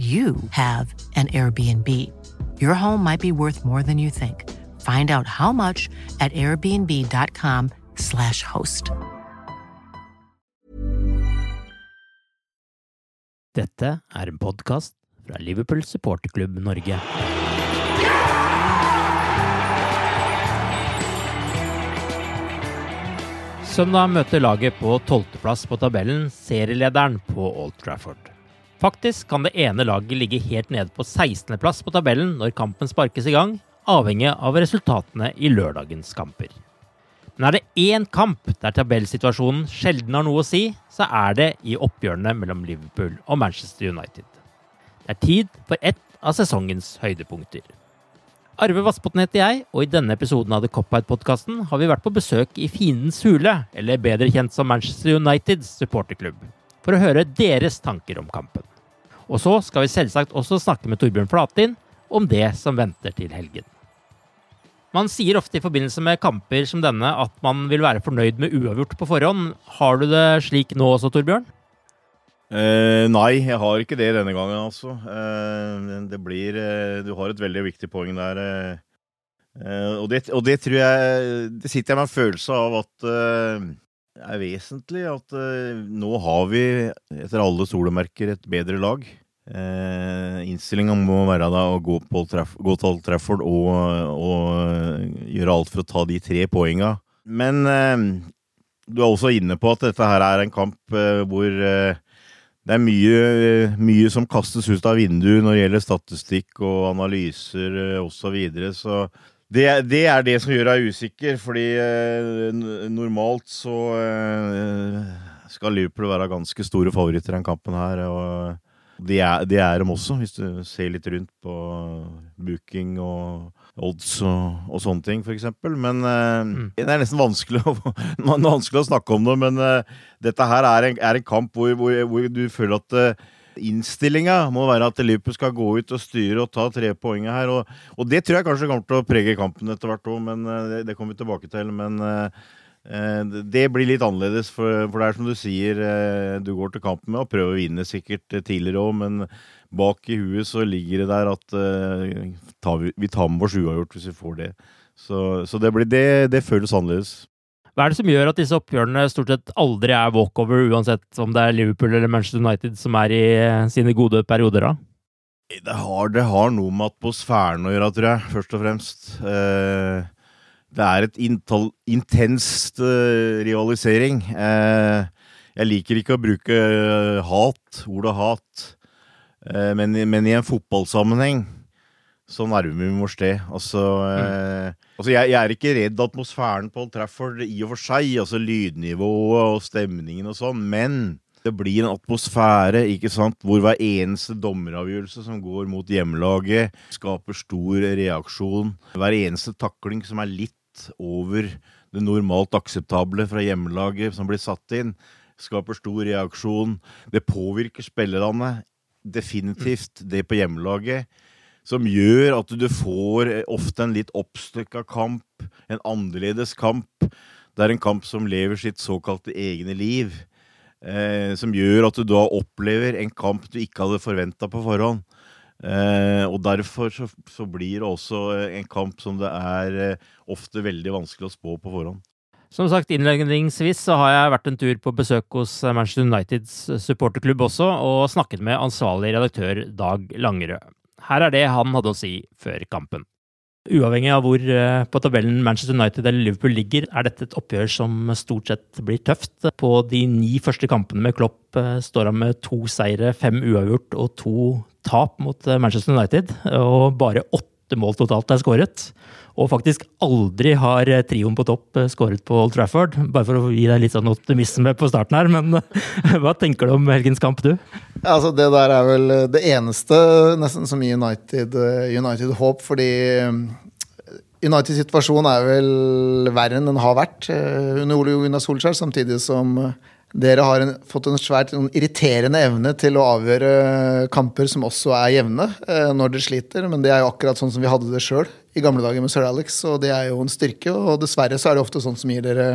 you have an Airbnb. Your home might be worth more than you think. Find out how much at airbnb.com/slash host. Dette er en podkast fra Liverpool supporterklubb Norge. Søndag møter laget på tolvteplass på tabellen serielederen på Old Trafford. Faktisk kan det ene laget ligge helt nede på 16.-plass på tabellen når kampen sparkes i gang, avhengig av resultatene i lørdagens kamper. Men er det én kamp der tabellsituasjonen sjelden har noe å si, så er det i oppgjørene mellom Liverpool og Manchester United. Det er tid for ett av sesongens høydepunkter. Arve Vassbotn heter jeg, og i denne episoden av The Cop-Out-podkasten har vi vært på besøk i Fiendens hule, eller bedre kjent som Manchester Uniteds supporterklubb, for å høre deres tanker om kampen. Og så skal vi selvsagt også snakke med Torbjørn Flatin om det som venter til helgen. Man sier ofte i forbindelse med kamper som denne at man vil være fornøyd med uavgjort på forhånd. Har du det slik nå også, Torbjørn? Eh, nei, jeg har ikke det denne gangen, altså. Eh, det blir eh, Du har et veldig viktig poeng der. eh, eh, og, det, og det tror jeg Det sitter jeg med en følelse av at eh, er vesentlig. At eh, nå har vi, etter alle solemerker, et bedre lag. Eh, Innstillinga må være da å gå, på treff, gå til Old Trafford og, og gjøre alt for å ta de tre poenga. Men eh, du er også inne på at dette her er en kamp eh, hvor eh, det er mye, mye som kastes ut av vinduet når det gjelder statistikk og analyser eh, osv. Så, videre. så det, det er det som gjør deg usikker, fordi eh, normalt så eh, skal Liverpool være ganske store favoritter i denne kampen her. og det er, de er de også, hvis du ser litt rundt på booking og odds og, og sånne ting, f.eks. Men eh, det er nesten vanskelig å, vanskelig å snakke om det. Men eh, dette her er en, er en kamp hvor, hvor, hvor du føler at uh, innstillinga må være at Liverpool skal gå ut og styre og ta tre poeng her. Og, og det tror jeg kanskje kommer til å prege kampen etter hvert òg, men eh, det, det kommer vi tilbake til. Men eh, eh, det blir litt annerledes, for, for det er som du sier, eh, du går til kampen med å prøve å vinne sikkert eh, tidligere òg, men bak i huet så ligger det der at eh, tar vi, vi tar med oss uavgjort hvis vi får det. Så, så det, blir, det, det føles annerledes. Hva er det som gjør at disse oppgjørene stort sett aldri er walkover, uansett om det er Liverpool eller Manchester United som er i eh, sine gode perioder, da? Det har, det har noe med atmosfæren å gjøre, tror jeg, først og fremst. Eh, det er et intall, intenst eh, rivalisering. Jeg liker ikke å bruke hat, ordet hat, men, men i en fotballsammenheng så nærmer vi vårt sted. Altså, eh, altså jeg, jeg er ikke redd atmosfæren på Old Trafford i og for seg, altså lydnivået og stemningen og sånn, men det blir en atmosfære ikke sant, hvor hver eneste dommeravgjørelse som går mot hjemmelaget, skaper stor reaksjon. Hver eneste takling som er litt over det normalt akseptable fra hjemmelaget som blir satt inn, skaper stor reaksjon. Det påvirker spillerne definitivt det på hjemmelaget som gjør at du får ofte en litt oppstykka kamp, en annerledes kamp. Det er en kamp som lever sitt såkalte egne liv. Eh, som gjør at du da opplever en kamp du ikke hadde forventa på forhånd. Eh, og derfor så, så, blir det også en kamp som det er eh, ofte veldig vanskelig å spå på forhånd. Som sagt, innledningsvis så har jeg vært en tur på besøk hos Manchester Uniteds supporterklubb også, og snakket med ansvarlig redaktør Dag Langerød. Her er det han hadde å si før kampen. Uavhengig av hvor eh, på tabellen Manchester United eller Liverpool ligger, er dette et oppgjør som stort sett blir tøft. På de ni første kampene med Klopp eh, står han med to seire, fem uavgjort og to tap mot eh, Manchester United. Og bare åtte mål totalt er skåret. Og faktisk aldri har trioen på topp skåret på Old Trafford. Bare for å gi deg litt sånn optimisme på starten her, men hva tenker du om helgens kamp, du? Altså Det der er vel det eneste nesten som gir United, United håp, fordi Uniteds situasjon er vel verre enn den har vært under Ole Gunnar Solskjær, samtidig som dere har en, fått en svært en irriterende evne til å avgjøre kamper som også er jevne, når dere sliter. Men det er jo akkurat sånn som vi hadde det sjøl i gamle dager med Sir Alex, og det er jo en styrke. Og dessverre så er det ofte sånn som gir dere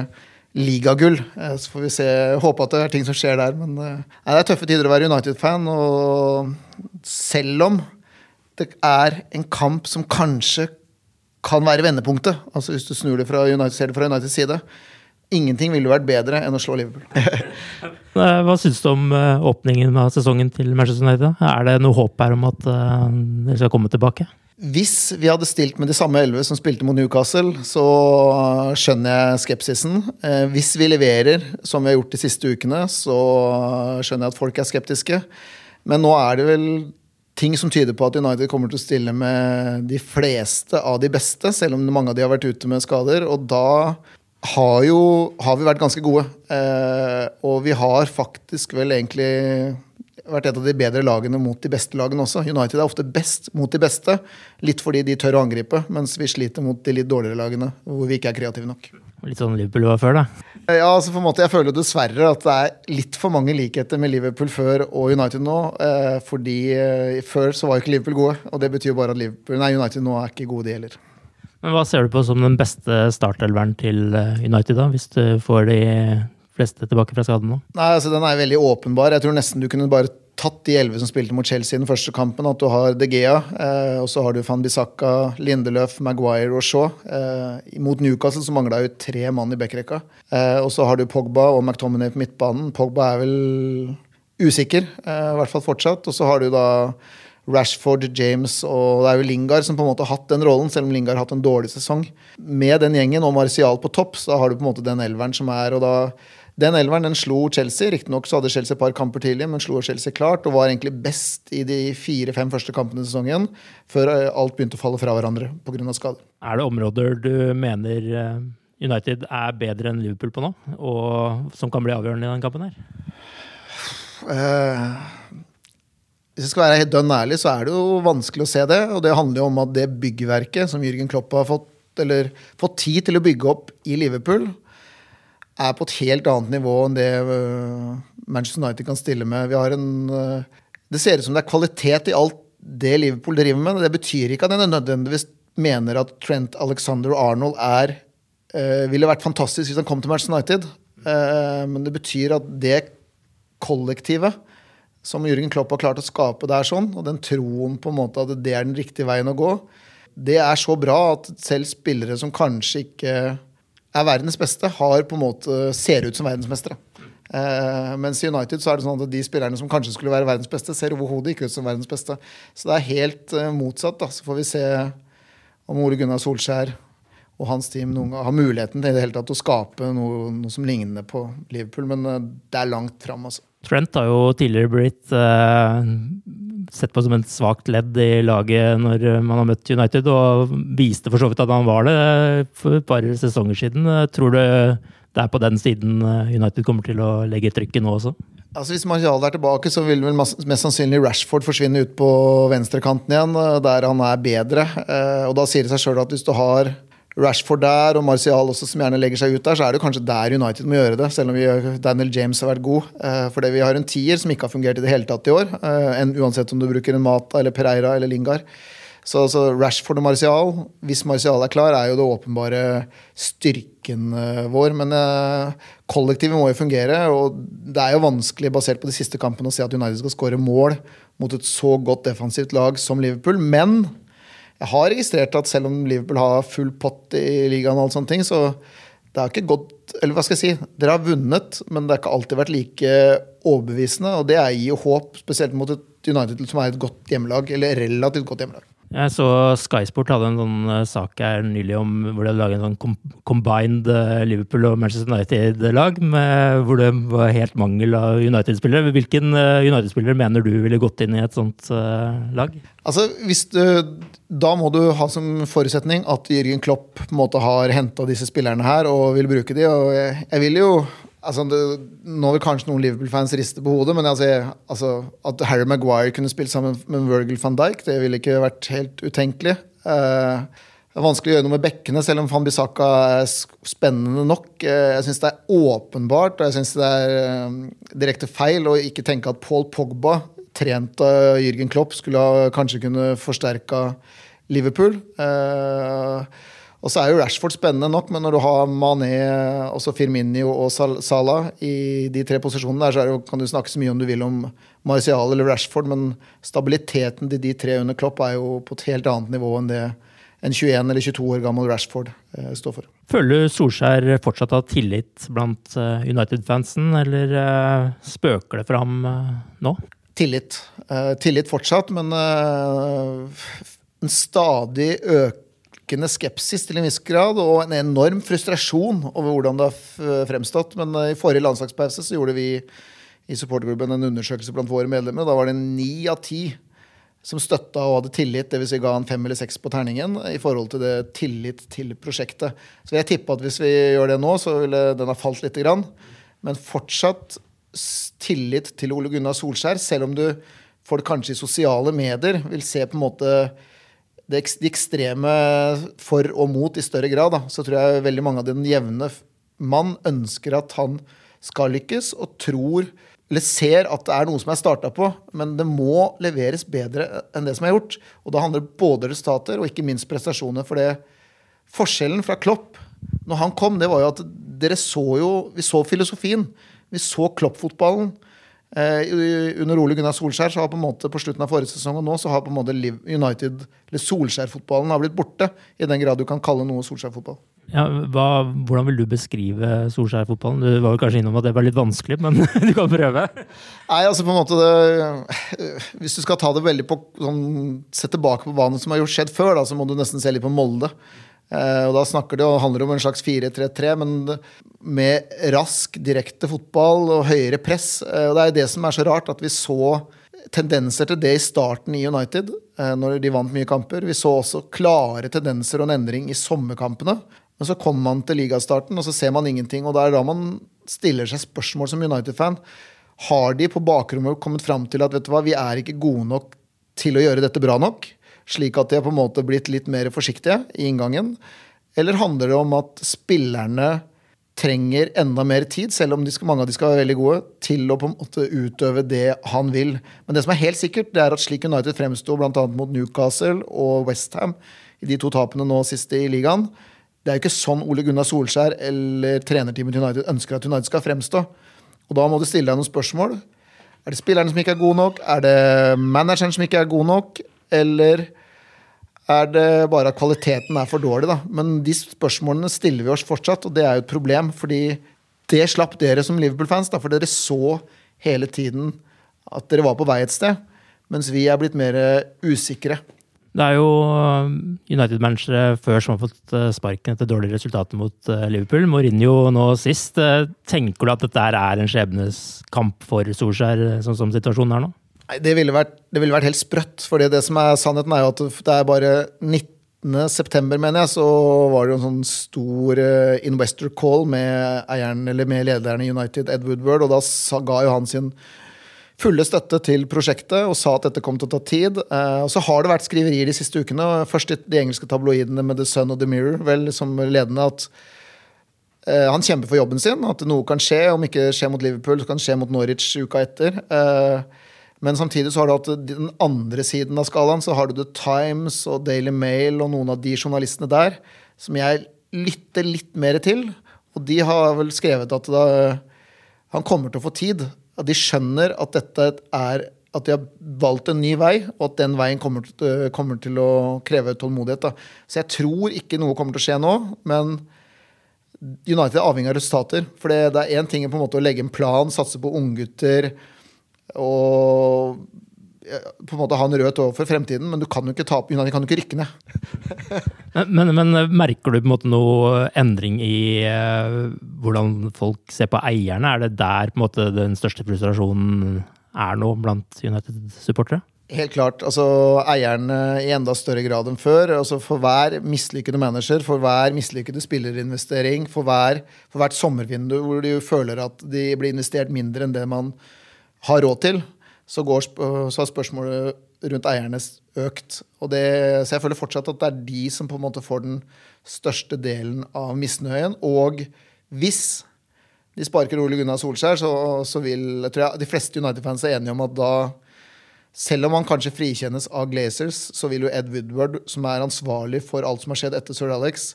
ligagull. Så får vi se, håpe at det er ting som skjer der. Men nei, det er tøffe tider å være United-fan, og selv om det er en kamp som kanskje kan være vendepunktet. Altså Hvis du snur det fra United, Uniteds side. Ingenting ville vært bedre enn å slå Liverpool. Hva syns du om eh, åpningen av sesongen til Manchester United? Er det noe håp her om at de skal komme tilbake? Hvis vi hadde stilt med de samme elleve som spilte mot Newcastle, så skjønner jeg skepsisen. Eh, hvis vi leverer som vi har gjort de siste ukene, så skjønner jeg at folk er skeptiske. Men nå er det vel ting som tyder på at United kommer til å stille med de fleste av de beste, selv om mange av de har vært ute med skader. Og da har, jo, har vi vært ganske gode. Eh, og vi har faktisk vel egentlig vært et av de bedre lagene mot de beste lagene også. United er ofte best mot de beste, litt fordi de tør å angripe, mens vi sliter mot de litt dårligere lagene, hvor vi ikke er kreative nok. Litt sånn Liverpool var før, da? Ja, altså på en måte, jeg føler dessverre at det er litt for mange likheter med Liverpool før og United nå. Eh, fordi eh, før så var ikke Liverpool gode, og det betyr jo bare at Liverpool, nei, United nå er ikke gode, de heller. Men Hva ser du på som den beste startelveren til eh, United, da, hvis du får de fleste tilbake fra skaden nå? Nei, altså Den er veldig åpenbar. Jeg tror nesten du kunne bare tatt de elleve som spilte mot Chelsea i den første kampen. At du har De Gea, eh, og så har du van Bissaka, Lindeløf, Maguire og Shaw. Eh, mot Newcastle så mangla jo tre mann i backrekka. Eh, og så har du Pogba og McTominay på midtbanen. Pogba er vel usikker, eh, i hvert fall fortsatt. Og så har du da Rashford, James og det er jo Lingard som på en måte har hatt den rollen, selv om Lingard har hatt en dårlig sesong. Med den gjengen og Martial på topp, så har du på en måte den elveren som er. og da den elveren den slo Chelsea. Riktignok hadde Chelsea et par kamper tidlig, men slo Chelsea klart og var egentlig best i de fire-fem første kampene i sesongen, før eh, alt begynte å falle fra hverandre pga. skader. Er det områder du mener eh, United er bedre enn Liverpool på nå, og som kan bli avgjørende i den kampen her? Uh, hvis jeg skal være helt dønn ærlig, så er det jo vanskelig å se det. Og det handler jo om at det byggverket som Jürgen Klopp har fått, eller, fått tid til å bygge opp i Liverpool, er på et helt annet nivå enn det øh, Manchester United kan stille med. Vi har en, øh, det ser ut som det er kvalitet i alt det Liverpool driver med. Det betyr ikke at jeg nødvendigvis mener at Trent Alexander og Arnold er, uh, ville vært fantastisk hvis han kom til Manchester United. Men det betyr at det kollektivet som Jørgen Klopp har klart å skape der sånn, og den troen på en måte at det er den riktige veien å gå, det er så bra at selv spillere som kanskje ikke er verdens beste, har på en måte ser ut som verdensmestere. Uh, mens i United så er det sånn at de spillerne som kanskje skulle være verdens beste, ser overhodet ikke ut som verdens beste. Så det er helt uh, motsatt. da. Så får vi se om Ole Gunnar Solskjær og hans team noen gang har muligheten til i det hele tatt å skape noe, noe som ligner på Liverpool. Men uh, det er langt fram, altså. Trent har jo tidligere blitt sett på som et svakt ledd i laget når man har møtt United, og viste for så vidt at han var det for et par sesonger siden. Tror du det er på den siden United kommer til å legge trykket nå også? Altså Hvis Martial er tilbake, så vil vel mest sannsynlig Rashford forsvinne ut på venstrekanten igjen, der han er bedre. Eh, og da sier det seg sjøl at hvis du har Rashford der og Martial også, som gjerne legger seg ut der, så er det kanskje der United må gjøre det. Selv om vi, Daniel James har vært god. Eh, fordi vi har en tier som ikke har fungert i det hele tatt i år. Eh, en, uansett om du bruker en Mata eller Pereira eller Lingard. Så, så, Rashford og Martial, hvis Martial er klar, er jo det åpenbare styrken vår. Men uh, kollektivet må jo fungere, og det er jo vanskelig basert på de siste kampene å se at United skal skåre mål mot et så godt defensivt lag som Liverpool. Men jeg har registrert at selv om Liverpool har full pott i ligaen, og alle sånne ting, så det har ikke gått Eller hva skal jeg si? Dere har vunnet, men det har ikke alltid vært like overbevisende. Og det gir jo håp, spesielt mot et United som er et godt hjemmelag, eller relativt godt hjemmelag. Jeg så Skysport hadde en sånn uh, sak her nylig om hvor de hadde laget en sånn combined uh, Liverpool og Manchester United-lag, hvor det var helt mangel av United-spillere. Hvilken uh, United-spiller mener du ville gått inn i et sånt lag? Altså, du, Da må du ha som forutsetning at Jørgen Klopp på en måte har henta disse spillerne her og vil bruke de, og jeg, jeg vil jo Altså, det, nå vil kanskje noen Liverpool-fans riste på hodet, men altså, altså, at Harry Maguire kunne spilt sammen med Virgil van Dijk, det ville ikke vært helt utenkelig. Uh, det er vanskelig å gjøre noe med bekkene, selv om Van Bissaka er spennende nok. Uh, jeg syns det er åpenbart, og jeg syns det er uh, direkte feil å ikke tenke at Paul Pogba, trent av Jürgen Klopp, skulle ha, kanskje kunne forsterka Liverpool. Uh, og så er jo Rashford spennende nok, men når du har Mané, også Firminio og Salah i de tre posisjonene der, så jo, kan du snakke så mye om du vil om Marcial eller Rashford, men stabiliteten til de tre under Klopp er jo på et helt annet nivå enn det en 21 eller 22 år gammel Rashford eh, står for. Føler Solskjær fortsatt har tillit blant uh, United-fansen, eller uh, spøker det for ham uh, nå? Tillit. tillit fortsatt, men en stadig økende økende skepsis til en viss grad, og en enorm frustrasjon over hvordan det har fremstått. Men eh, i forrige landslagspause så gjorde vi i supportergruppen en undersøkelse blant våre medlemmer. Da var det ni av ti som støtta og hadde tillit, dvs. Si ga han fem eller seks på terningen i forhold til det tillit til prosjektet. Så jeg tippe at hvis vi gjør det nå, så ville den ha falt lite grann. Men fortsatt tillit til Ole Gunnar Solskjær, selv om du folk kanskje i sosiale medier vil se på en måte de ekstreme for og mot i større grad, da, så tror jeg veldig mange av den jevne mann ønsker at han skal lykkes, og tror eller ser at det er noe som er starta på, men det må leveres bedre enn det som er gjort. Og da handler det både resultater og ikke minst prestasjoner. For det forskjellen fra Klopp når han kom, det var jo at dere så jo Vi så filosofien. Vi så Klopp-fotballen. Eh, under Ole Gunnar Solskjær så har på en måte på slutten av forrige sesong og nå så har på en måte United, eller Solskjær-fotballen har blitt borte. I den grad du kan kalle noe Solskjær-fotball. Ja, hvordan vil du beskrive Solskjær-fotballen? Du var jo kanskje innom at det var litt vanskelig, men du kan prøve. Nei, altså på en måte det, Hvis du skal ta det veldig på sånn, Se tilbake på hva som har gjort skjedd før, da, så må du nesten se litt på Molde. Eh, og da snakker det og handler om en slags 4-3-3, men med rask, direkte fotball og høyere press. Eh, og det er det som er så rart, at vi så tendenser til det i starten i United, eh, når de vant mye kamper. Vi så også klare tendenser og en endring i sommerkampene. Men så kommer man til ligastarten, og så ser man ingenting. Og det er da man stiller seg spørsmål som United-fan. Har de på bakrommet kommet fram til at vet du hva, vi er ikke gode nok til å gjøre dette bra nok? Slik at de har på en måte blitt litt mer forsiktige i inngangen? Eller handler det om at spillerne trenger enda mer tid, selv om skal, mange av de skal være veldig gode, til å på en måte utøve det han vil. Men det som er helt sikkert, det er at slik United fremsto bl.a. mot Newcastle og Westham i de to tapene nå siste i ligaen, det er jo ikke sånn Ole Gunnar Solskjær eller trenerteamet til United ønsker at United skal fremstå. Og da må du stille deg noen spørsmål. Er det spillerne som ikke er gode nok? Er det manageren som ikke er god nok? Eller er det bare at kvaliteten er for dårlig, da? Men de spørsmålene stiller vi oss fortsatt, og det er jo et problem. fordi det slapp dere som Liverpool-fans, da, for dere så hele tiden at dere var på vei et sted. Mens vi er blitt mer usikre. Det er jo uh, United-managere før som har fått uh, sparken etter dårlige resultater mot Liverpool. Mourinho nå sist. Tenker du at dette er en skjebneskamp for Solskjær, sånn som situasjonen er nå? Nei, det ville, vært, det ville vært helt sprøtt. For det som er sannheten, er jo at det er bare 19. september, mener jeg, så var det jo en sånn stor uh, investor call med eieren, med lederen i United, Ed Woodward, og da ga jo han sin fulle støtte til prosjektet og sa at dette kom til å ta tid. Eh, og så har det vært skriverier de siste ukene, først i de engelske tabloidene med The Sun og The Mirror vel som ledende, at eh, han kjemper for jobben sin, at noe kan skje. Om ikke skjer mot Liverpool, så kan det skje mot Norwich uka etter. Eh, men samtidig så har du hatt den andre siden av skalaen. Så har du The Times og Daily Mail og noen av de journalistene der som jeg lytter litt mer til. Og de har vel skrevet at da, han kommer til å få tid. At de skjønner at dette er at de har valgt en ny vei, og at den veien kommer til, kommer til å kreve tålmodighet. Da. Så jeg tror ikke noe kommer til å skje nå, men United er avhengig av resultater. For det er én ting på en måte å legge en plan, satse på unggutter og på en måte ha en rød tråd for fremtiden, men du kan jo ikke tape United kan jo ikke rykke ned. men, men, merker du på en måte noe endring i uh, hvordan folk ser på eierne? Er det der på en måte den største frustrasjonen er nå blant United-supportere? Helt klart. altså Eierne i enda større grad enn før. altså For hver mislykkede manager, for hver mislykkede spillerinvestering, for, hver, for hvert sommervindu hvor de føler at de blir investert mindre enn det man har råd til, så, går, så har spørsmålet rundt eierne økt. Det, så jeg føler fortsatt at det er de som på en måte får den største delen av misnøyen. Og hvis de sparker Ole Gunnar Solskjær, så, så vil tror jeg, de fleste United-fans er enige om at da selv om han kanskje frikjennes av Glazers, så vil jo Ed Woodward, som er ansvarlig for alt som har skjedd etter Sir Alex,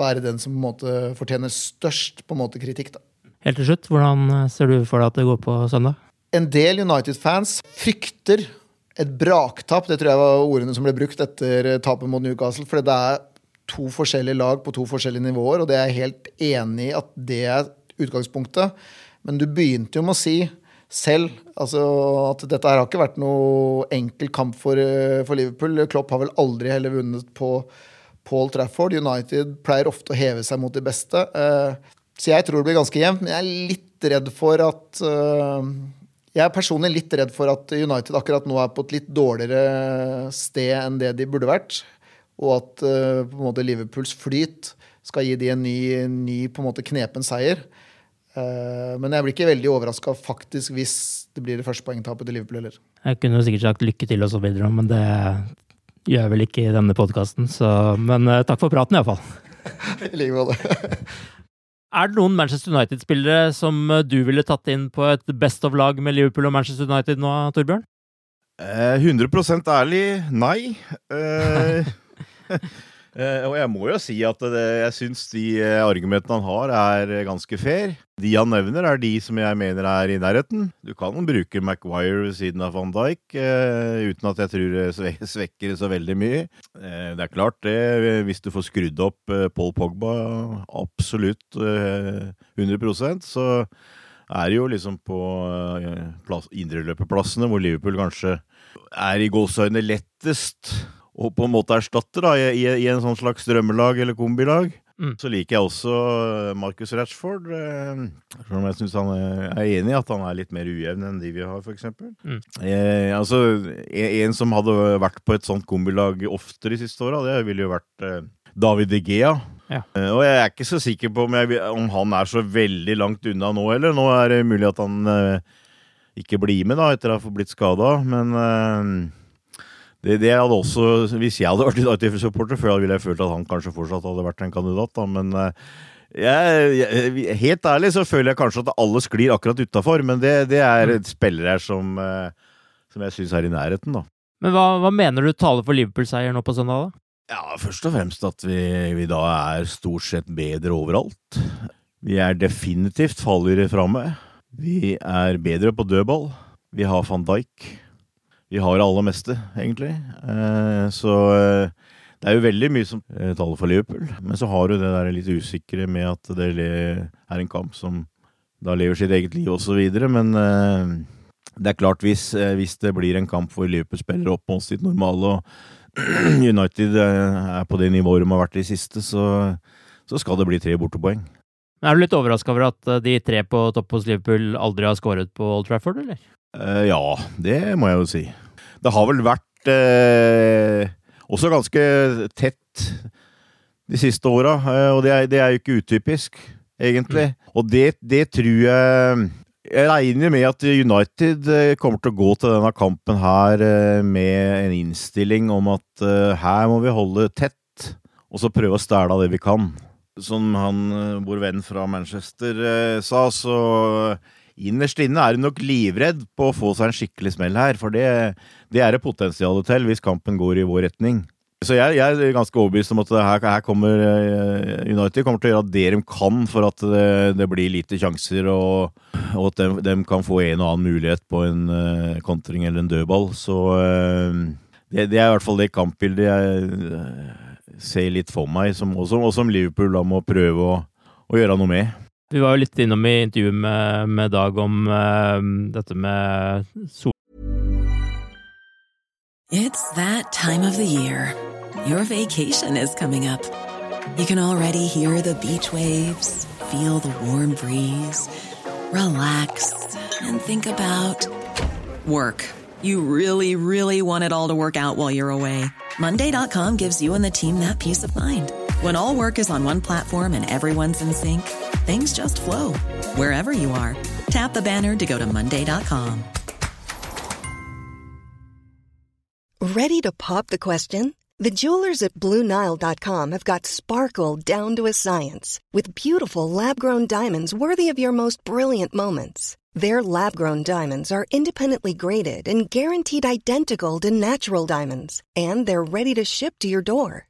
være den som på en måte fortjener størst på en måte kritikk. da. Helt til slutt, hvordan ser du for deg at det går på søndag? En del United-fans frykter et braktap. Det tror jeg var ordene som ble brukt etter tapet mot Newcastle. For det er to forskjellige lag på to forskjellige nivåer, og det er jeg helt enig i at det er utgangspunktet. Men du begynte jo med å si selv altså, at dette her har ikke vært noe enkel kamp for, for Liverpool. Klopp har vel aldri heller vunnet på Paul Trafford. United pleier ofte å heve seg mot de beste. Eh, så jeg tror det blir ganske jevnt, men jeg er litt redd for at eh, jeg er personlig litt redd for at United akkurat nå er på et litt dårligere sted enn det de burde vært. Og at på en måte Liverpools flyt skal gi de en ny, ny på en måte knepen seier. Uh, men jeg blir ikke veldig overraska faktisk hvis det blir det første poengtapet til Liverpool heller. Jeg kunne jo sikkert sagt lykke til og så videre, men det gjør jeg vel ikke i denne podkasten. Men uh, takk for praten, iallfall. I like måte. Er det noen Manchester United-spillere som eh, du ville tatt inn på et best of-lag med Liverpool og Manchester United nå, Torbjørn? Eh, 100 ærlig nei. Eh, Eh, og jeg må jo si at det, jeg syns de eh, argumentene han har, er eh, ganske fair. De han nevner, er de som jeg mener er i nærheten. Du kan bruke Maguire ved siden av van Dijk eh, uten at jeg tror det svekker så veldig mye. Eh, det er klart, det, hvis du får skrudd opp eh, Paul Pogba absolutt 100% så er det jo liksom på plass, indreløperplassene hvor Liverpool kanskje er i gåseøynene lettest og på en måte erstatter da, i, i en sånn slags drømmelag eller kombilag. Mm. Så liker jeg også eh, Marcus Ratchford. Eh, selv om jeg syns han er enig i at han er litt mer ujevn enn de vi har, f.eks. Mm. Eh, altså, en som hadde vært på et sånt kombilag oftere de siste åra, det ville jo vært eh, David De Gea. Ja. Eh, og jeg er ikke så sikker på om, jeg, om, han er så veldig langt unna nå heller. Nå er det mulig at han eh, ikke blir med da, etter å ha blitt skada, men det, det, hadde også, Hvis jeg hadde vært United-supporter før, ville jeg følt at han kanskje fortsatt hadde vært en kandidat. Da. Men eh, jeg, jeg, helt ærlig så føler jeg kanskje at alle sklir akkurat utafor. Men det, det er mm. spillere her som, eh, som jeg syns er i nærheten, da. Men hva, hva mener du taler for Liverpool-seier nå på søndag, da? Ja, Først og fremst at vi, vi da er stort sett bedre overalt. Vi er definitivt fallere framme. Vi er bedre på dødball. Vi har van Dijk vi har det aller meste, egentlig. Eh, så eh, det er jo veldig mye som eh, taler for Liverpool. Men så har du det der litt usikre med at det er en kamp som da lever sitt eget liv osv. Men det er klart, hvis, hvis, det blir en kamp hvor Liverpool spiller opp mot sitt normale, og United er på det nivået de har vært i siste, så, så skal det bli tre bortepoeng. Er du litt overraska over at de tre på topp hos Liverpool aldri har skåret på Old Trafford, eller? Uh, ja, det må jeg jo si. Det har vel vært uh, også ganske tett de siste åra, uh, og det er, det er, jo ikke utypisk, egentlig. Mm. Og det, det, tror jeg Jeg regner med at United kommer til å gå til denne kampen her med en innstilling om at her må vi holde tett, og så prøve å stæle av det vi kan. Som han, vår venn fra Manchester sa, så innerst inne er hun nok livredd på å få seg en skikkelig smell her, for det, det er det potensialet til hvis kampen går i vår retning. Så jeg, jeg, er ganske overbevist om at her, her, kommer United kommer til å gjøre det de kan for at det, det blir lite sjanser, og, og at de, kan få en og annen mulighet på en uh, kontring eller en dødball. Så uh, det, det, er i hvert fall det kampbildet jeg ser litt for meg, og, som, og som Liverpool da må prøve å, å gjøre noe med. Vi var jo litt innom i intervjuet med, med Dag om uh, dette med sol... It's that time of the year. Your vacation is coming up. You can already hear the beach waves, feel the warm breeze, relax and think about work. You really, really want it all to work out while you're away. Monday.com gives you and the team that peace of mind. When all work is on one platform and everyone's in sync, things just flow wherever you are. Tap the banner to go to Monday.com. Ready to pop the question? The jewelers at Bluenile.com have got sparkle down to a science with beautiful lab grown diamonds worthy of your most brilliant moments. Their lab grown diamonds are independently graded and guaranteed identical to natural diamonds, and they're ready to ship to your door.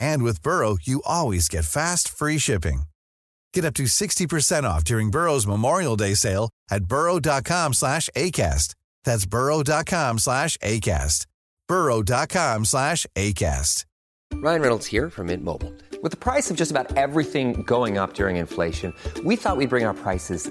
And with Burrow, you always get fast, free shipping. Get up to 60% off during Burrow's Memorial Day sale at burrow.com slash ACAST. That's burrow.com slash ACAST. burrow.com slash ACAST. Ryan Reynolds here from Mint Mobile. With the price of just about everything going up during inflation, we thought we'd bring our prices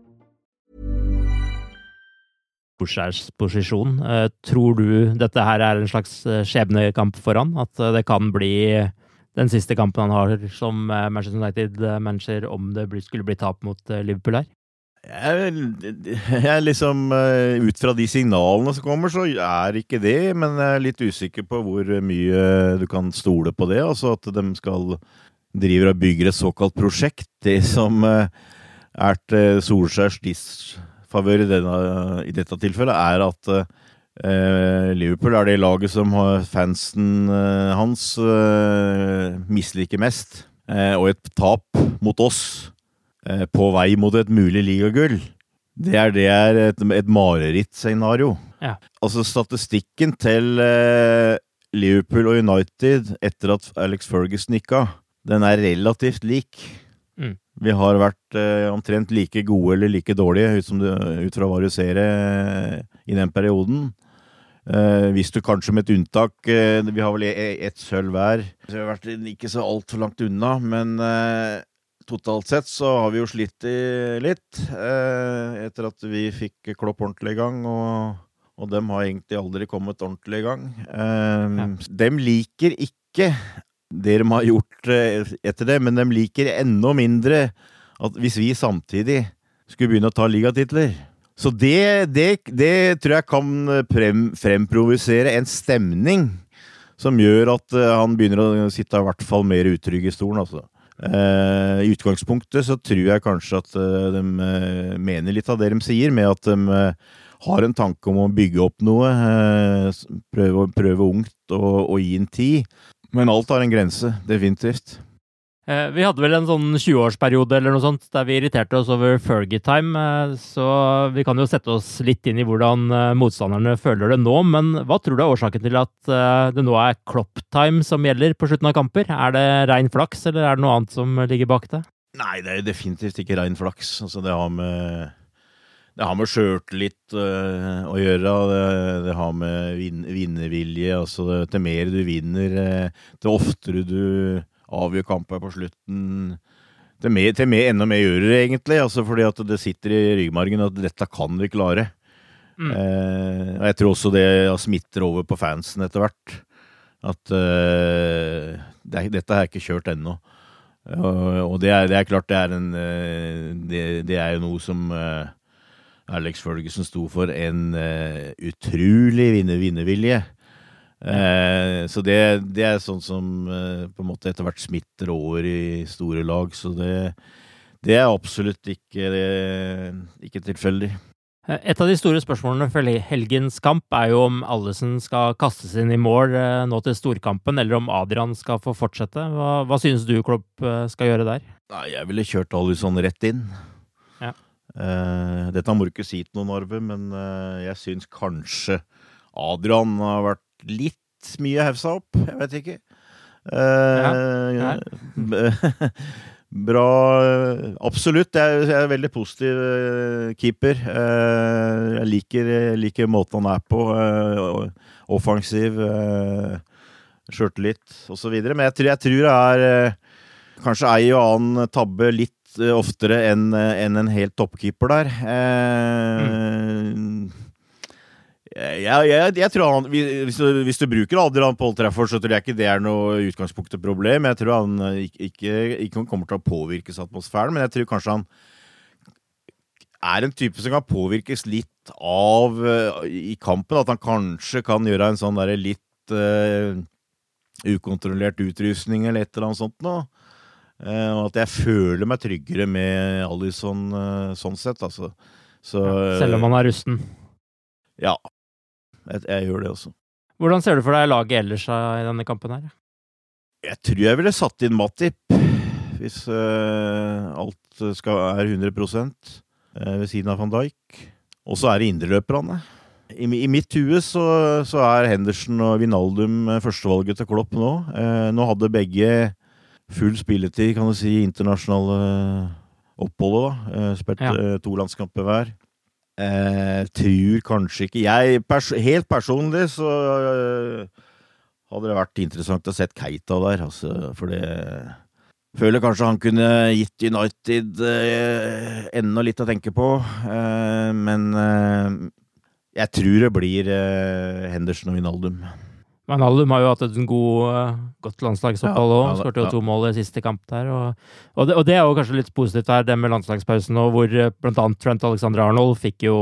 Posisjon. Eh, tror du dette her er en slags eh, skjebnekamp for han? At eh, det kan bli den siste kampen han har som Manchester United-manager om det skulle bli tap mot Liverpool her? Jeg, jeg liksom Ut fra de signalene som kommer, så er ikke det. Men jeg er litt usikker på hvor mye du kan stole på det. Altså at de skal driver og bygger et såkalt prosjekt. Det som er til Solskjærs favør i, i, dette tilfellet, er at eh, Liverpool er det laget som fansen eh, hans eh, misliker mest. Eh, og et tap mot oss eh, på vei mot et mulig ligagull, det er, det er et, et marerittscenario. Ja. Altså statistikken til eh, Liverpool og United etter at Alex Ferguson gikk av, den er relativt lik. Vi har vært eh, omtrent like gode eller like dårlige, ut, du, ut fra hva du ser eh, i den perioden. Eh, hvis du kanskje med et unntak eh, Vi har vel e, e, ett sølv hver. Så vi har vært ikke så altfor langt unna, men eh, totalt sett så har vi jo slitt litt eh, etter at vi fikk Klopp ordentlig i gang. og og dem har egentlig aldri kommet ordentlig i gang. Ja. Dem liker ikke det de har gjort eh, etter det, men de liker enda mindre at hvis vi samtidig skulle begynne å ta ligatitler. Så det, det, det tror jeg kan frem, fremprovosere en stemning som gjør at eh, han begynner å sitte i hvert fall mer utrygg i stolen. altså. Eh, I utgangspunktet så tror jeg kanskje at de mener litt av det de sier, med at de har en tanke om å bygge opp noe. prøve, prøve ungt og, og gi en tid. Men alt har en grense, definitivt. Eh, Vi hadde vel en sånn 20-årsperiode eller noe sånt der vi irriterte oss over Fergie-time, eh, så vi kan jo sette oss litt inn i hvordan eh, motstanderne føler det nå. Men hva tror du er årsaken til at det nå er Klopp-time som gjelder på slutten av kamper? Er det rein flaks, eller er det noe annet som ligger bak det? Nei, det er definitivt ikke rein flaks. Altså, det har med det har med sjøltillit uh, å gjøre. Det, det har med vin, vinnervilje. Altså, det, til mer du vinner, uh, til oftere du avgjør kamper på slutten Til, mer, til mer, enda mer gjør det, egentlig. Altså, fordi at det sitter i ryggmargen at dette kan vi klare. Mm. Uh, og jeg tror også det smitter over på fansen etter hvert. At uh, det, er- dette jeg ikke kjørt ennå. Og, og det, er, det er klart det er en eh, Det, det er jo noe som eh, Alex Ferguson sto for. En uh, utrolig vinner, vinnervilje. Eh, så det, det er sånn som eh, på en måte etter hvert smitter over i store lag. Så det, det er absolutt ikke, ikke tilfeldig. Et av de store spørsmålene for helgens kamp er jo om Allison skal kastes inn i mål nå til storkampen, eller om Adrian skal få fortsette. Hva, hva synes du Klopp skal gjøre der? Nei, jeg ville kjørt Allison rett inn. Ja. Eh, dette må du ikke si til noen, Arve, men uh, jeg syns kanskje Adrian har vært litt mye hevsa opp. Jeg vet ikke. Eh, Bra Absolutt. Jeg, jeg er veldig positiv keeper. Jeg liker, liker måten han er på. offensiv, uh, sjøltillit osv. Men jeg tror, jeg tror det er kanskje ei og annen tabbe litt oftere enn en, en helt toppkeeper der. Eh, jeg, jeg, jeg tror han, hvis du, hvis du bruker Adrian på Old Trafford, så tror jeg ikke det er noe utgangspunkt og problem. Jeg tror han eh, ikke, ikke, ikke kommer til å påvirkes av atmosfæren, men jeg tror kanskje han er en type som kan påvirkes litt av eh, i kampen. At han kanskje kan gjøre en sånn derre litt uh, ukontrollert utrustning eller et eller annet sånt noe. Eh, og at jeg føler meg tryggere med Alison eh, sånn sett, altså. Så, Selv om han er rusten. Ja. Jeg, jeg gjør det også. Hvordan ser du for deg laget ellers i denne kampen her? Jeg tror jeg ville satt inn Matip, hvis uh, alt skal, er 100 uh, ved siden av van Dijk. Og så er det indreløperne. I, I mitt hue så, så er Henderson og Vinaldum førstevalget til Klopp nå. Uh, nå hadde begge full spilletid, kan du si, internasjonale oppholdet. da. Eh, spilt Ja. eh, to landskamper hver. Eh, tror kanskje ikke Jeg, pers helt personlig, så eh, hadde det vært interessant å sett Keita der, altså, for det Føler kanskje han kunne gitt United eh, enda litt å tenke på, eh, men eh, jeg tror det blir eh, Henderson og Vinaldum. Wijnaldum har jo hatt et god, eh, godt landslagsopphold òg. Ja, ja, Skåret jo ja. to mål i siste kamp der. Og, og, det, og det er jo kanskje litt positivt her, det med landslagspausen nå, hvor eh, blant annet Trent Alexander Arnold fikk jo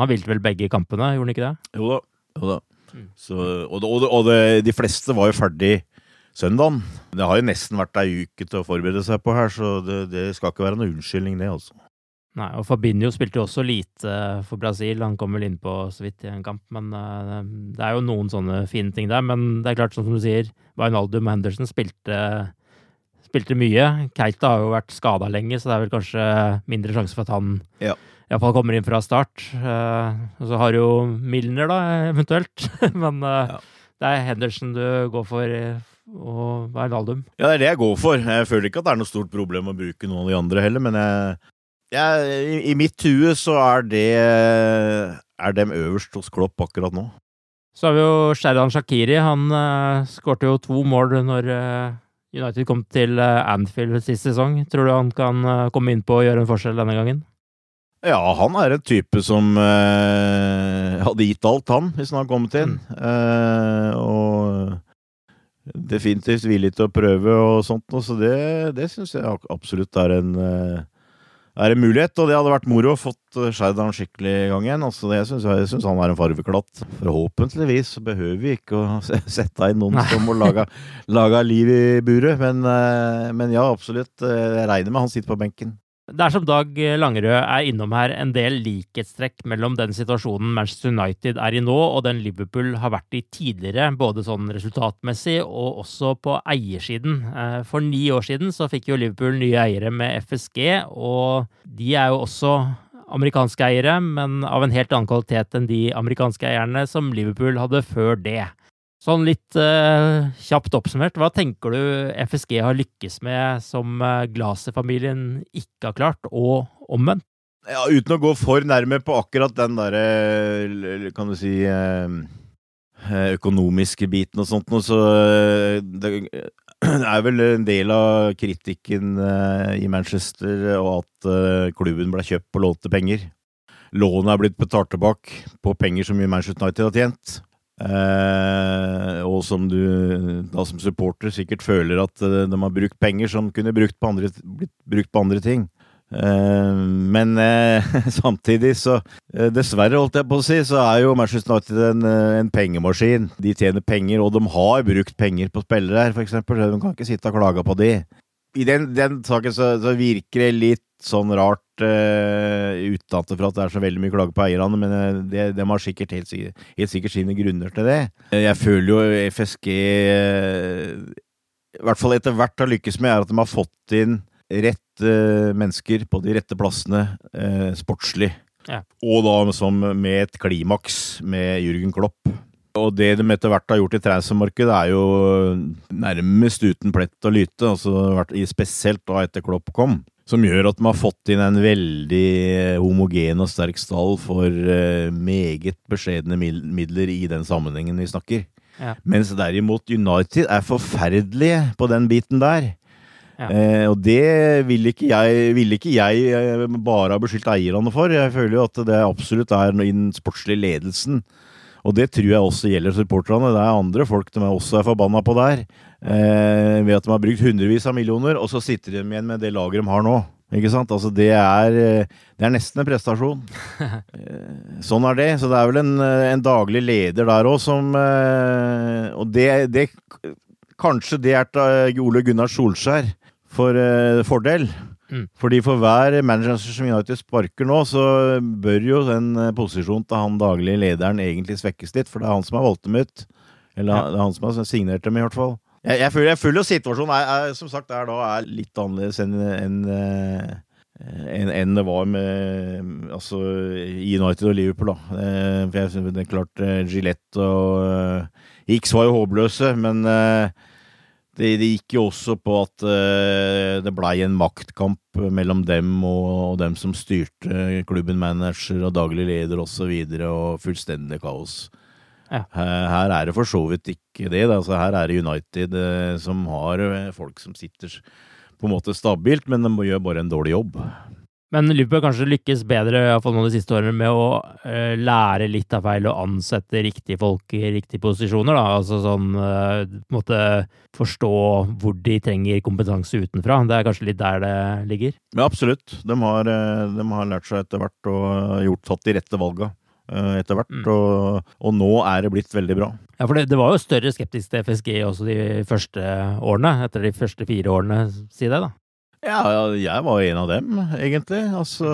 Han hvilte vel begge kampene, gjorde han ikke det? Jo da. Jo da. Så, og det, og, det, og det, de fleste var jo ferdig søndagen. Det har jo nesten vært ei uke til å forberede seg på her, så det, det skal ikke være noen unnskyldning, det, altså. Nei, og Fabinho spilte jo også lite for Brasil. Han kom vel innpå så vidt i en kamp, men eh, det er jo noen sånne fine ting der. Men det er klart, som du sier, Wijnaldum og Henderson spilte, spilte mye. Keita har jo vært skada lenge, så det er vel kanskje mindre sjanse for at han Ja. iallfall kommer inn fra start. Eh, og så har du jo Milner, da, eventuelt. men ja. det er Henderson du går for, eh, og Wijnaldum. Ja, det er det jeg går for. Jeg føler ikke at det er noe stort problem å bruke noen av de andre heller, men jeg, jeg, i, i mitt hue så er det er dem øverst hos Klopp akkurat nå. Så har vi jo Sherdan Shakiri. Han uh, skårte jo to mål når uh, United kom til uh, Anfield sist sesong. Tror du han kan uh, komme innpå og gjøre en forskjell denne gangen? Ja, han er en type som hadde gitt alt, han, hvis han hadde kommet inn. Eh, og definitivt villig til å prøve og sånt, så det, det syns jeg absolutt er en, er en mulighet, og det hadde vært moro å fått Sheridan skikkelig i gang igjen. Altså, det, jeg syns- han er en farveklatt. Forhåpentligvis så behøver vi ikke å sette inn noen som må lage, lage liv i buret, men, eh, men ja, absolutt. Eh, Jeg regner med han sitter på benken. Det er som Dag Langerød er innom her, en del likhetstrekk mellom den situasjonen Manchester United er i nå, og den Liverpool har vært i tidligere, både sånn resultatmessig og også på eiersiden. Eh, For ni år siden så fikk jo Liverpool nye eiere med FSG, og de er jo også amerikanske eiere, men av en helt annen kvalitet enn de amerikanske eierne som Liverpool hadde før det. Sånn litt uh, kjapt oppsummert, hva tenker du FSG har lykkes med som uh, Glaser-familien ikke har klart, og omvendt? Ja, uten å gå for nærme på akkurat den derre, kan du si eh, økonomiske biten og sånt noe, så eh, det er vel en del av kritikken eh, i Manchester og at eh, klubben ble kjøpt på lånte penger. Lånet er blitt betalt tilbake på penger som Manchester United har tjent. Eh, og som du da som supporter sikkert føler at eh, de har brukt penger som kunne brukt på andre, blitt brukt på andre ting. Eh, men eh, samtidig så eh, Dessverre, holdt jeg på å si, så er jo Manchester United en, eh, en pengemaskin. De tjener penger, og de har brukt penger på spillere her, f.eks. De kan ikke sitte og klage på de. I den, den saken så, så virker det litt sånn rart uh, for at det er så veldig mye klage på eierne, men eh, det, de har sikkert helt, sikkert helt sikkert sine grunner til det. Eh, Jeg føler jo FSG uh, i hvert fall etter hvert har lykkes med, er at de har fått inn rett mennesker på de rette plassene eh, sportslig. Ja. Og da som med et klimaks med Jürgen Klopp. Og det de etter hvert har gjort i transfermarkedet, er jo nærmest uten plett og lyte, altså spesielt da etter Klopp kom. Som gjør at de har fått inn en veldig homogen og sterk stall for eh, meget beskjedne midler i den sammenhengen vi snakker. Ja. Mens derimot United er forferdelige på den biten der. Ja. Eh, og det vil ikke jeg, vil ikke jeg eh, bare ha beskyldt eierne for. Jeg føler jo at det absolutt er noe i den sportslige ledelsen. Og det tror jeg også gjelder supporterne. Det er andre folk de også er forbanna på der. Eh, ved at de har brukt hundrevis av millioner, og så sitter de igjen med det laget de har nå. Ikke sant? Altså det er, eh, det er nesten en prestasjon. Eh, sånn er det. Så det er vel en, eh, en daglig leder der òg som eh, Og det, det Kanskje det er til Ole Gunnar Solskjær for eh, fordel. Mm. Fordi for hver manager som United sparker nå, så bør jo den posisjonen til han daglige lederen egentlig svekkes litt, for det er han som har valgt dem ut. Eller Ja. det er han som har signert dem, i hvert fall. Jeg, jeg føler, jeg føler jo situasjonen er, er, som sagt, er, da, er litt annerledes enn en, en, enn enn det var med altså, United og Liverpool. Da. Eh, For jeg synes det er klart eh, Gillette og eh, X var jo håpløse, men eh, det, det gikk jo også på at eh, det blei en maktkamp mellom dem og, og dem som styrte klubben, manager og daglig leder osv., og, så videre, og fullstendig kaos. Ja. Her, her er det for så vidt ikke det. Altså, her er det United eh, som har eh, folk som sitter på en måte stabilt, men de gjør bare en dårlig jobb. Men Liverpool kanskje lykkes bedre i hvert fall nå de siste årene med å uh, lære litt av feil og ansette riktige folk i riktige posisjoner. Da. Altså sånn uh, måtte forstå hvor de trenger kompetanse utenfra. Det er kanskje litt der det ligger. Ja, absolutt. De har, eh, de har lært seg etter hvert og gjort, tatt de rette valga eh, etter hvert, Mm. og, og nå er det blitt veldig bra. Ja, for det, det var jo større skeptisk til FSG også de første årene, etter de første fire årene, si det, da. Ja, ja, jeg var en av dem, egentlig. Altså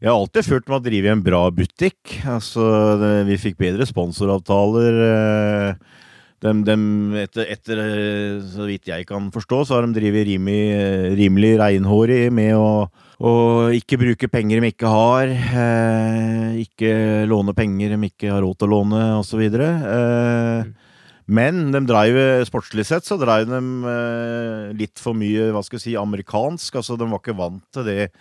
Jeg har alltid følt meg å drive i en bra butikk. Altså, det, vi fikk bedre sponsoravtaler. eh, Dem, de etter, etter, eh, så vidt jeg kan forstå, så har de drevet rimelig, rimelig reinhårig med å, å ikke bruke penger de ikke har. Eh, ikke låne penger de ikke har råd til å låne, osv. Eh, men de drev, sportslig sett så drev de eh, litt for mye hva skal jeg si, amerikansk. altså De var ikke vant til det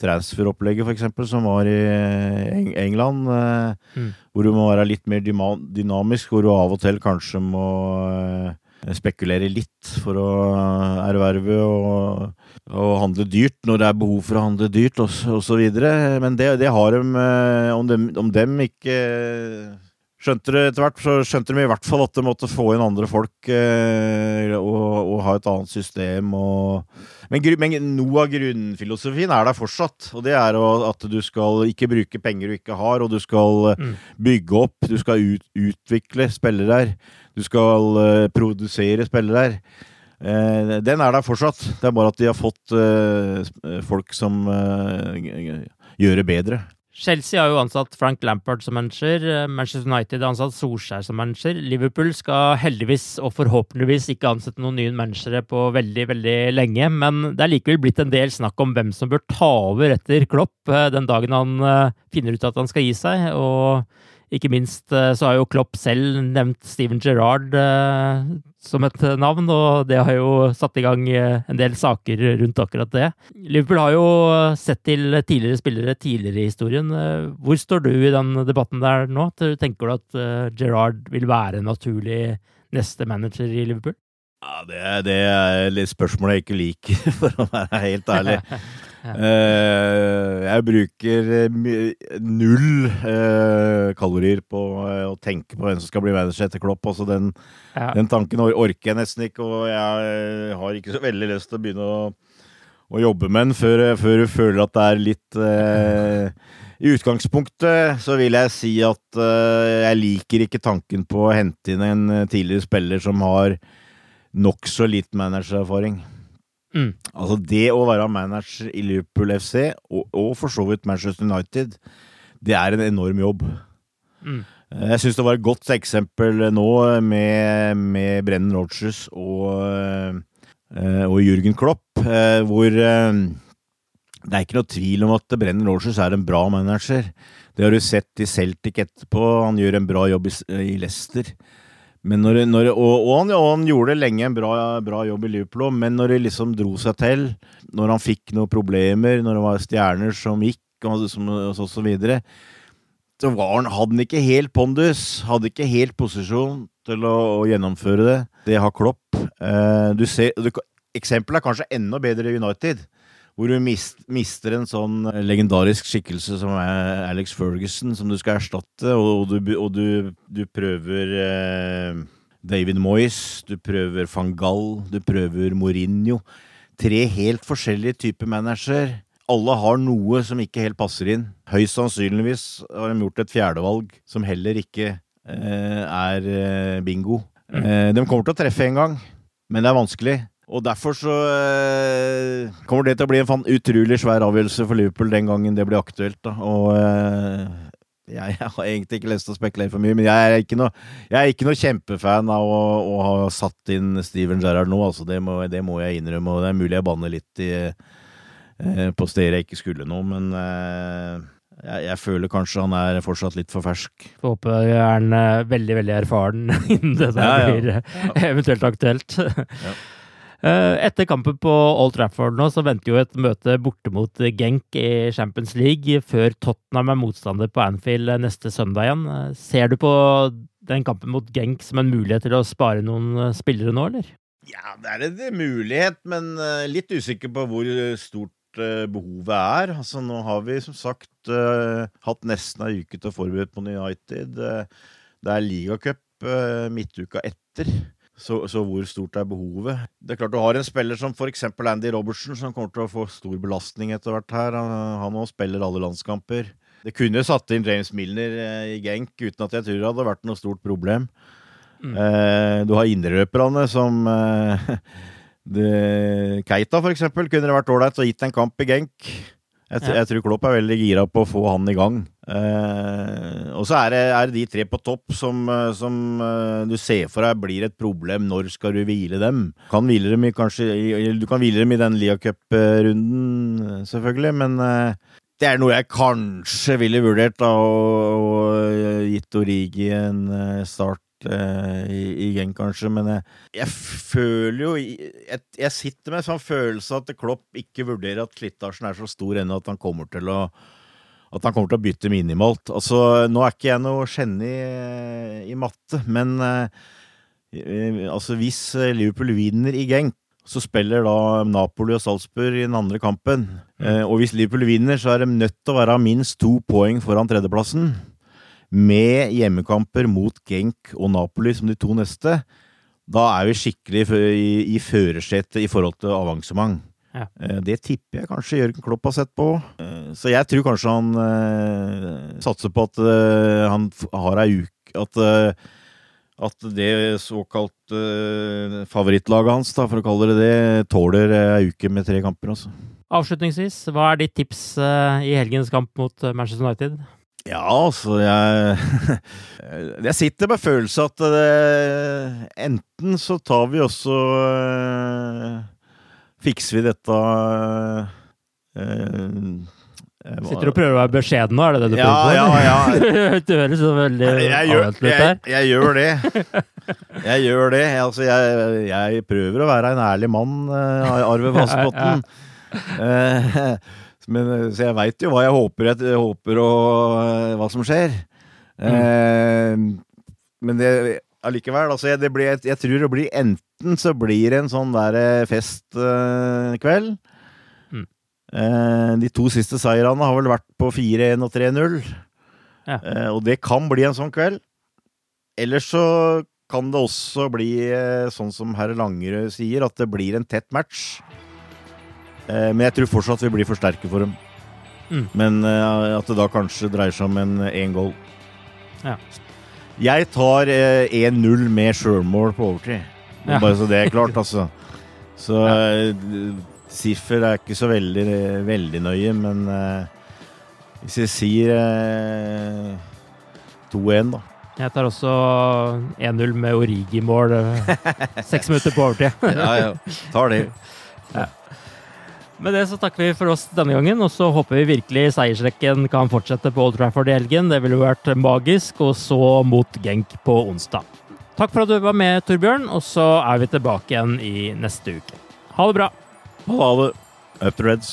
transferopplegget for eksempel, som var i England. Eh, Mm. Hvor du må være litt mer dynamisk, hvor du av og til kanskje må eh, spekulere litt for å erverve og, og handle dyrt når det er behov for å handle dyrt, og, så- videre. Men det, det har de eh, om, dem, om dem ikke skjønte det etter hvert, så skjønte de i hvert fall at de måtte få inn andre folk eh, og, og, ha et annet system. Og, men, men, noe av grunnfilosofien er der fortsatt. Og det er at du skal ikke bruke penger du ikke har, og du skal mm. bygge opp. Du skal ut, utvikle spillere der. Du skal uh, produsere spillere der. Eh, den er der fortsatt. Det er bare at de har fått uh, folk som gjør det bedre. Chelsea har jo ansatt Frank Lampard som manager. Eh, Manchester United har ansatt Solskjær som manager. Liverpool skal heldigvis og forhåpentligvis ikke ansette noen nye managere på veldig veldig lenge. Men det er likevel blitt en del snakk om hvem som bør ta over etter Klopp eh, den dagen han eh, finner ut at han skal gi seg. Og ikke minst eh, så har jo Klopp selv nevnt Steven Gerrard eh, som et navn, og det har jo satt i gang eh, en del saker rundt akkurat det. Liverpool har jo sett til tidligere spillere tidligere i historien. Hvor står du i den debatten der nå? Tenker du at Gerrard vil være en naturlig neste manager i Liverpool? Ja, det, det er litt spørsmål jeg ikke liker, for å være helt ærlig. Uh, jeg bruker uh, null uh, kalorier på å tenke på hvem som skal bli manager etter Klopp. Altså den, ja. den, tanken orker jeg nesten ikke, og jeg har ikke så veldig lyst til å begynne å, å jobbe med den før, før, du føler at det er litt I utgangspunktet så vil jeg si at jeg liker ikke tanken på å hente inn en tidligere spiller som har nokså litt managererfaring. Mm. Altså Det å være manager i Liverpool FC, og, og, for så vidt Manchester United, det er en enorm jobb. Mm. Jeg syns det var et godt eksempel nå med, med Brennan Rogers og, eh, og Jürgen Klopp, eh, hvor eh, det er ikke noe tvil om at Brennan Rogers er en bra manager. Det har du sett i Celtic etterpå. Han gjør en bra jobb i Leicester. Når, når, og, og, han, og, han, gjorde lenge en bra, bra jobb i Liverpool, men når det liksom dro seg til, når han fikk noen problemer, når det var stjerner som gikk, og, så så var han, hadde han ikke helt pondus, hadde ikke helt posisjon til å, å gjennomføre det. Det har Klopp. Eh, du ser, du, eksempelet er kanskje enda bedre i United hvor du mist, mister en sånn legendarisk skikkelse som er Alex Ferguson, som du skal erstatte, og du, og du, du prøver eh, David Moyes, du prøver van Gaal, du prøver Mourinho. Tre helt forskjellige typer manager. Alle har noe som ikke helt passer inn. Høyst sannsynligvis har de gjort et fjerdevalg som heller ikke eh, er eh, bingo. Mm. Eh, de kommer til å treffe en gang, men det er vanskelig. Og derfor så eh, kommer det til å bli en utrolig svær avgjørelse for Liverpool den gangen det blir aktuelt. Da. Og eh, jeg, jeg, har egentlig ikke lyst til å spekulere for mye, men jeg er ikke noe, er ikke noe kjempefan av å, å, ha satt inn Steven Gerrard nå. Altså, det, må, det, må, jeg innrømme, og det er mulig jeg banner litt i, eh, på steder jeg ikke skulle nå, men jeg, jeg, føler kanskje han er fortsatt litt for fersk. Får håpe han er veldig, veldig erfaren innen det ja, ja. blir ja. eventuelt aktuelt. ja. Eh, etter kampen på Old Trafford nå, så venter jo et møte borte mot Genk i Champions League, før Tottenham er motstander på Anfield neste søndag igjen. Eh, ser du på den kampen mot Genk som en mulighet til å spare noen eh, spillere nå, eller? Ja, det er en mulighet, men litt usikker på hvor stort behovet er. Altså, nå har vi som sagt uh, hatt nesten ei uke til å forberede på United. Det er ligacup uh, midtuka etter. Så, så, hvor stort er behovet? Det er klart Du har en spiller som f.eks. Andy Robertson, som kommer til å få stor belastning etter hvert her. Han òg spiller alle landskamper. Det kunne satt inn James Milner eh, i Genk uten at jeg tror det hadde vært noe stort problem. Mm. Eh, du har innrøperne som eh, Keita, for eksempel, kunne det vært ålreit å gitt en kamp i Genk. Jeg, jeg, tror Klopp er veldig gira på å få han i gang. Eh, og så er det, er det, de tre på topp som, eh, som uh, du ser for deg blir et problem. Når skal du hvile dem? Kan hvile dem i, kanskje, du kan hvile dem i den Lia Cup-runden, selvfølgelig, men eh, det er noe jeg kanskje ville vurdert, da, og, og gitt Origi en start uh, i, gang, kanskje, men jeg, jeg føler jo jeg, jeg, sitter med en sånn følelse at Klopp ikke vurderer at slitasjen er så stor ennå at han kommer til å at han kommer til å bytte minimalt. Altså, nå er ikke jeg noe geni i matte, men eh, altså hvis Liverpool vinner i Genk, så spiller da Napoli og Salzburg i den andre kampen. Mm. Uh, og hvis Liverpool vinner, så er de nødt til å være minst to poeng foran tredjeplassen. Med hjemmekamper mot Genk og Napoli som de to neste, da er vi skikkelig i, i førersetet i forhold til avansement. Ja. Eh, Det tipper jeg kanskje Jørgen Klopp har sett på. Eh, Så jeg tror kanskje han eh, satser på at eh, han har ei uke At, eh, at det såkalt favorittlaget hans, da, for å kalle det det, tåler ei uke med tre kamper, altså. Avslutningsvis, hva er ditt tips i helgens kamp mot Manchester United? Ja, altså jeg Jeg sitter med følelse at det, enten så tar vi også eh, Fikser vi dette øh, eh, Sitter du og prøver å være beskjeden nå, er det det du Ja, prøver ja, på? ja. du høres så veldig gjør, ut der. jeg gjør det. Jeg gjør det. Altså, jeg, jeg prøver å være en ærlig mann, eh, Arve Vassbotn. Eh, Men, eh, så jeg veit jo hva jeg håper, jeg håper og eh, hva som skjer. Eh, men det allikevel, altså jeg, det blir, jeg, jeg tror det blir enten så blir det en sånn der eh, festkveld. Mm. Eh, de to siste seirene har vel vært på 4-1 og 3-0. Ja. Eh, og det kan bli en sånn kveld. Ellers så kan det også bli eh, sånn som herr Langerød sier, at det blir en tett match. Eh, men jeg tror fortsatt vi blir for sterke for dem. Mm. Men eh, at det da kanskje dreier seg om en én goal. Ja. Jeg tar eh, 1-0 med sjølmål på overtid. Ja. Bare så det er klart, altså. Så ja. siffer er ikke så veldig, veldig nøye, men eh, hvis jeg sier eh, 2-1, da. Jeg tar også 1-0 med Origi-mål. eh, Seks minutter på overtid. Ja, ja. Tar det. Med det så takker vi for oss denne gangen, og så håper vi virkelig seiersrekken kan fortsette på Old Trafford i helgen. Det ville vært magisk, og så mot Genk på onsdag. Takk for at du var med, Torbjørn, og så er vi tilbake igjen i neste uke. Ha det bra. Ha det. Up the Reds.